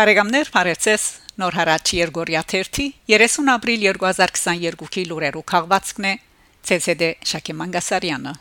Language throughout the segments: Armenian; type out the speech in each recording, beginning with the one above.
Բարեկամներ, բարեցես Նոր հարաճ Երգորիա 30 30 ապրիլ 2022-ի լուրերու քաղվածքն է ՑՍԴ Շակե Մանգասարյանը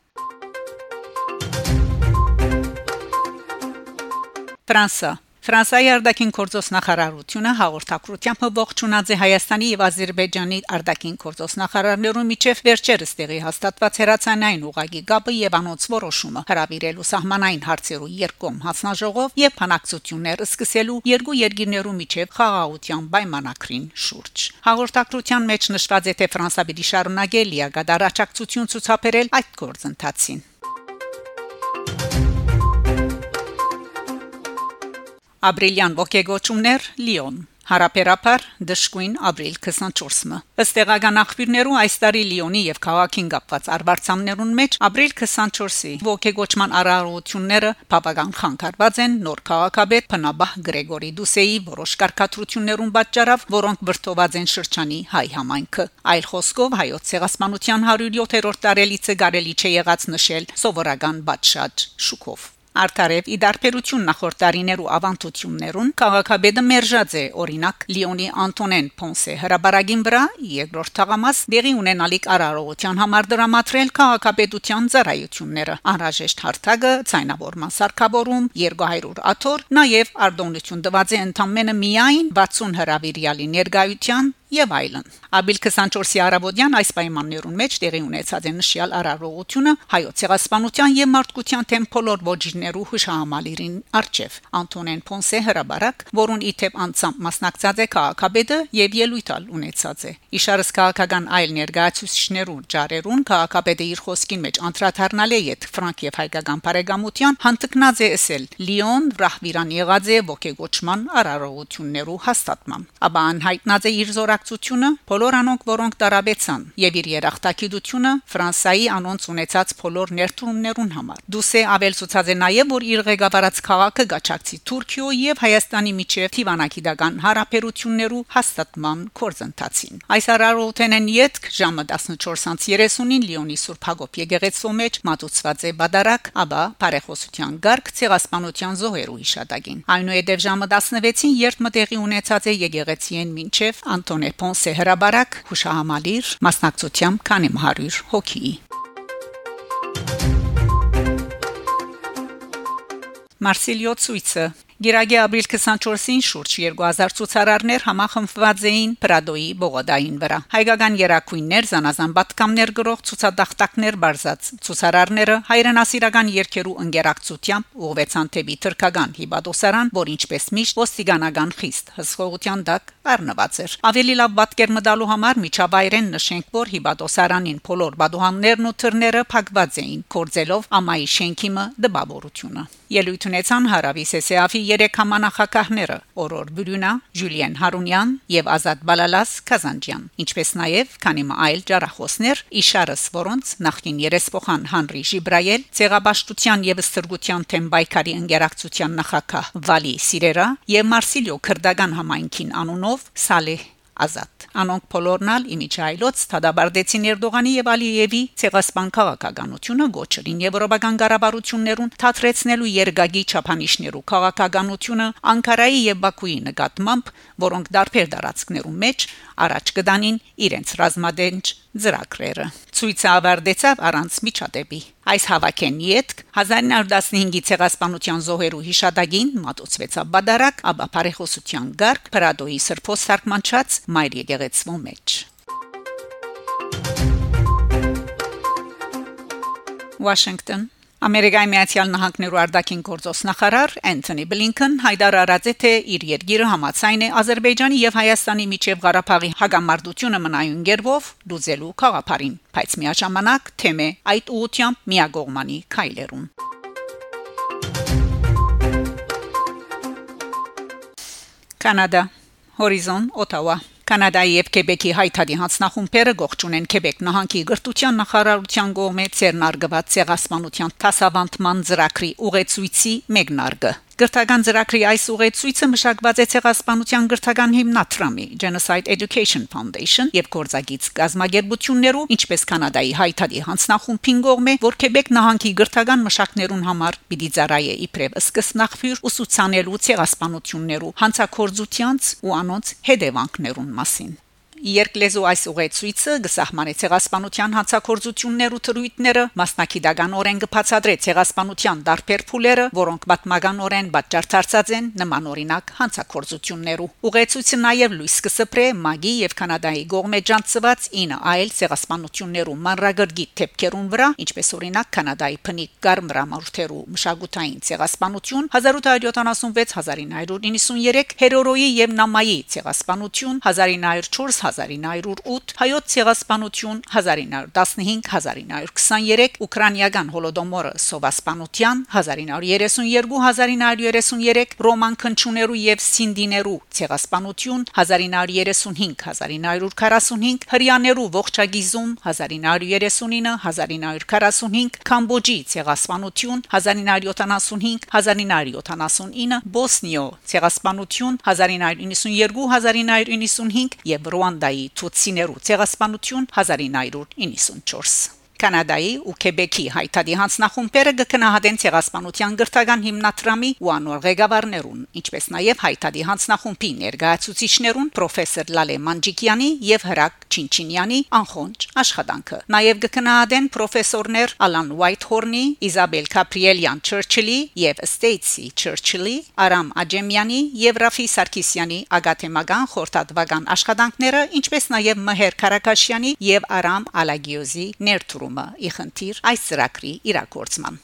Ֆրանսա Ֆրանսիայի արտաքին գործոս նախարարությունը հաղորդակցությամբ ողջունած է Հայաստանի եւ Ադրբեջանի արտաքին գործոս նախարարներու միջև վերջերս տեղի հաստատված հերացանային ուղագի գաբը եւ անոնց որոշումը հրավիրելու սահմանային հարցերու երկկողմ հանձնաժողով եւ փանակցություններ սկսելու երկու երկիրներու միջև խաղաղության պայմանակրին շուրջ հաղորդակցության մեջ նշված է թե Ֆրանսա պիտի շարունակի լիագադար աջակցություն ցուցաբերել այդ գործընթացին Ապրիլյան ողեգոճումներ Լիոն Հարաբերապար դժկույն ապրիլ 24-ը ըստ տեղական աղբյուրներու այս տարի Լիոնի եւ քաղաքին կապված արվարձաններուն մեջ ապրիլ 24-ի ողեգոճման արարողությունները բավական խանգարված են նոր քաղաքաբեդ Փնաբահ Գրեգորի Դուսեի որոշ կարգադրություններուն պատճառով որոնք վրթոված են շրջանի հայ համայնքը այլ խոսքով հայոց ցեղասպանության 107-րդ տարելիցը կարելի չէ եղած նշել սովորական բաճշաճ շուկով Արտարև իդարբերություն նախորդ տարիներու ավանդություններուն քաղաքաբեդը մերժած է օրինակ Լիոնի Անտոնեն Պոնսե հրաբարագին վրա երկրորդ թաղամաս դեղի ունենալիք արարողության համար դրամատրել քաղաքաբեդության ծառայությունները անհրաժեշտ հարթակը ցայնավորման սարքավորում 200 աթոր նաև արտոնություն տված է ընդամենը միայն 60 հրավիրյալի ներգայության եւ այլն։ Ապրիլ 24-ի արաբոդյան այս պայմաններուն մեջ տեղի ունեցած է նշյալ արարողությունը հայոց ցեղասպանության եւ մարդկության թեմ բոլոր ոչիններու հուշահամալիրին արչեվ Անտոնեն Պոնսե հրաբարակ, որուն իթեպ անցամ մասնակցած է քաղաքաբեդը եւ ելույթալ ունեցած է։ Իշարս քաղաքական այլ ներգայացուցիչներու ջարերուն քաղաքաբեդը իր խոսքին մեջ անդրադառնալ է իդ ֆրանկ եւ հայկական բարեկամության հանդգնած է ասել. Լիոն ռահվիրան եղած է ողեգոճման արարողություններու հաստատման։ Աբա անհայտնած է իր զորակ բնակչությունը, բոլոր անոնք, որոնք տարաբեցան, եւ իր երախտագիտությունը Ֆրանսայի անոնց ունեցած բոլոր ներդրումներուն համար։ Դուսե ավելցուցած է նաեւ, որ իր ղեկավարած քաղաքը գաչակցի Թուրքիո եւ Հայաստանի միջև Թիվանակիդական հարաբերություններու հաստատման կորզընթացին։ Այս արարողութենեն յետք ժամը 14:30-ին Լիոնի Սուրբ Հակոբ եկեղեցու մեջ մատուցված է բադարակ, աբա բարեխոսության գարկ ցեղասպանության զոհերու հիշատակին։ Այնուհետև ժամը 16-ին երբ մտեղի ունեցած է եկեղեցիեն մինչև Անտոնե Պոնսե հրաբարակ հուշահամալիր մասնակցությամբ քանի 100 հոգի Մարսիլիո ցույցը Գիրագի ապրիլ 24-ին շուրջ 2000 ցուցարարներ համախմբված էին Պրադոյի բողոդային վրա։ Հայկական երակույններ զանազան պատկամներ գրող ցուցադախտակներ բարձած ցուցարարները հայրենասիրական երկերու ընկերակցությամբ ուղվեցան թեպի թրկական հիբադոսարան, որ ինչպես միշտ ոստիկանական խիստ հսկողության դակ առնված էր։ Ավելի լավ պատկեր մտալու համար միջավայրեն նշենք, որ հիբադոսարանին բոլոր բադուհաններն ու թռները փակված էին, կորձելով ամայի շենքիմը դպավորությունը։ Ելույթ ունեցան Հարավի Սեսեաֆի երեք համանախակահները՝ Օրոր Բուրյունա, Ժուլիեն Հարունյան եւ Ազատ Բալալաս Կազանջյան, ինչպես նաեւ քանի այլ ջարախոսներ, իշարս որոնց նախկին երեսփոխան Հանրի Ժիբրայել, ցեղաբաշտության եւ ստրգության թեմ բայկարի ընկերակցության նախակահ Վալի Սիրերա եւ Մարսիլիո քրդական համայնքին անունով Սալեհ ազատ անոնք բոլորնալ իմիջայլոց թադաբարդեցին Էրդողանի եւ Ալիևի ցեղասպան քաղաքականությունը գոչրին եվրոպական կառավարություններուն թատրեցնելու երգագի չափանիշներու քաղաքականությունը Անկարայի եւ Բաքուի նկատմամբ որոնք դարբեր դարածքներում մեջ առաջ կդանին իրենց ռազմադենչ ծրագրերը ցույցը ավարտեցավ առանց միջադեպի այս հավաքեն յետք 1915-ի ցեղասպանության զոհերու հիշադակին մատուցվեցավ բադարակ աբա բարեխոսության գարկ Պրադոյի սրբոս սարկմանչած մայր եկեղեցու մեջ Washington Ամերիկայի Միացյալ Նահանգներու արտաքին գործոս նախարար Անթոնի Բլինքեն հայտարարած է թե իր երկիրը համաձայն է Ադրբեջանի եւ Հայաստանի միջև Ղարաբաղի հագամարտությունը մնայուն գերվով դուզելու խաղապարին, բայց միաժամանակ թեմե այդ ուղությամբ միագողմանի քայլերուն։ Կանադա Horizon Ottawa Կանադայի եւ Քեբեկի հայտարարի հանձնախումբերը գողջունեն Քեբեկ նահանգի գրթության նախարարության կողմից ցերնարգված ցեղասպանության տասավանդման ծրագրի ուղեցույցի մեկնարկը Գրթական ծրագրի այս ուղեցույցը մշակված է ցեղասպանության գրթական հիմնադրամի Genocide Education Foundation եւ գործագից գազագերբություններու, ինչպես Կանադայի հայտարարի հանձնախումբին կողմէ, որ Քեբեկ նահանգի գրթական մշակներուն համար պիտի ծառայե իբրև սկսնախվյուր ուսուցանելու ցեղասպանություններու հանցակորձությանց ու անոնց հետևանքներուն մասին Երկլեզու այս ուղեցույցը գսահմանե ցեղասպանության հանցակորձություններ ու թրույթները մասնակիտականորեն կբացատրե ցեղասպանության դարբեր փուլերը, որոնք պատմականորեն պատճառցած են նման օրինակ հանցակորձություններու։ Ուղեցույցը նաև լույս կսպրե Մագի եւ Կանադայի գողմե ջանցված 9 այլ ցեղասպանություններու մանրագրգիտ թեփքերուն վրա, ինչպես օրինակ Կանադայի փնիկ Գարմրամորթերու մշակութային ցեղասպանություն 1876-1993, Հերորոյի եւ Նամայի ցեղասպանություն 1904 1908, հայոց ցեղասպանություն 1915-1923, ուկրաինական հոլոդոմորը սովասպանության 1932-1933, ռոման քնչուներու եւ սինդիներու ցեղասպանություն 1935-1945, հрьяներու ողջագիզում 1939-1945, Կամբոջի ցեղասպանություն 1975-1979, Բոսնիո ցեղասպանություն 1992-1995 եւ Ռուան Ռուանդայի ցուցիներու ցեղասպանություն 1994 Կանադայի ու Քեբեկի հայտարարի հանձնախումբերը կքնահատեն ցեղասպանության գրթական հիմնադրամի ու անոր ղեկավարներուն, ինչպես նաև հայտարարի հանձնախումբի ներկայացուցիչներուն պրոֆեսոր Լալե Մանջիկյանի եւ Հրակ Չինչինյանի անխոնջ աշխատանքը։ Նաև կքնահատեն պրոֆեսորներ Ալան Ուայթհորնի, Իզաբել Կապրիելյան Չերչիլի եւ Ստեյցի Չերչիլի, Արամ Աջեմյանի եւ Ռաֆի Սարգսյանի ագաթեմական խորտատվական աշխատանքները, ինչպես նաև Մհեր Կարակաշյանի եւ Արամ Ալագիոզի ներդրում ներդրումը ի խնդիր այս ծրագրի իրագործման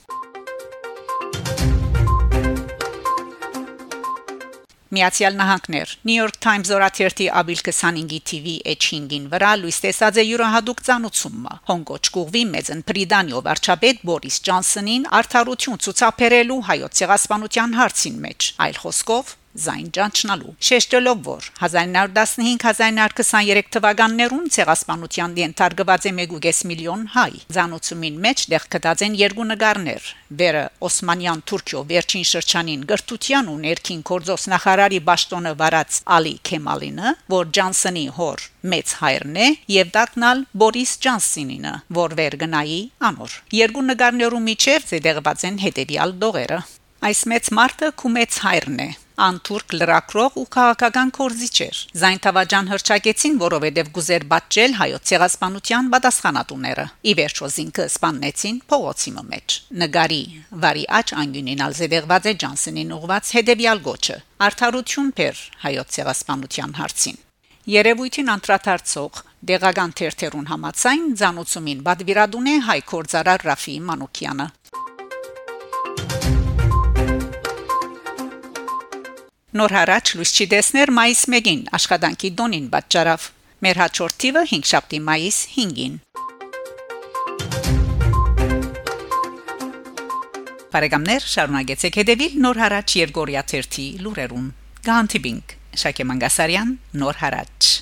Միացյալ Նահանգներ New York Times օրաթերթի ապրիլ 25-ի TV H5-ին վրա լույս տեսած է յուրահատուկ ցանուցումը Հոնկոչ կուղվի մեծն Պրիդանիո վարչապետ Բորիս Ջոնսոնին արդարություն ցուցաբերելու հայոց ցեղասպանության հարցին մեջ այլ խոսքով զայն ճանչնալու շեշտելով որ 1915-1923 թվականներուն ցեղասպանության ենթարկված է 1.5 միլիոն հայ ցանոցումին մեջ դեղ կդած են երկու նկարներ. Վերը Օսմանյան Թուրքիո վերջին շրջանին գրթության ու ներքին կորձոս նախարարի ճաշտոնը վարած Ալի Քեմալինը որ Ջոնսոնի հոր մեծ հայրն է եւ դակնալ Բորիս Ջոնսինինը որ վեր գնայի անոր երկու նկարներու միջև զեդեղված են հետեւյալ դողերը այս մեծ մարտը քու մեծ հայրն է անտուրք լրակրող ու քաղաքական կորզիչ էր։ Զայն Թավաջան հրճակեցին, որովհետև գուզեր բաճել հայոց ցեղասպանության պատասխանատուները։ Ի վերջո զինքը սպաննեցին փողոցի մեջ։ Նգարի վարի աճ անգյունինալ զեդեղված է Ջոնսոնին ուղված հետևյալ գոչը. Արդարություն փեր հայոց ցեղասպանության հարցին։ Երևույթին անդրադարձող դեղական թերթերուն համացայն ցանուցումին բադվիրադուն է հայ կորզարար Ռաֆի Մանուկյանը Նոր հարաճ լույս չի դեսներ մայիս 1-ին աշխատանքի դոնին պատճառավ։ Մեր հաջորդ թիվը 5 շաբթի մայիս 5-ին։ Բարեկամներ, շարունակեցեք հետևել Նոր հարաճ Երգորիա 1-ի լուրերուն։ Գանտիբինգ Շակե Մանգասարյան Նոր հարաճ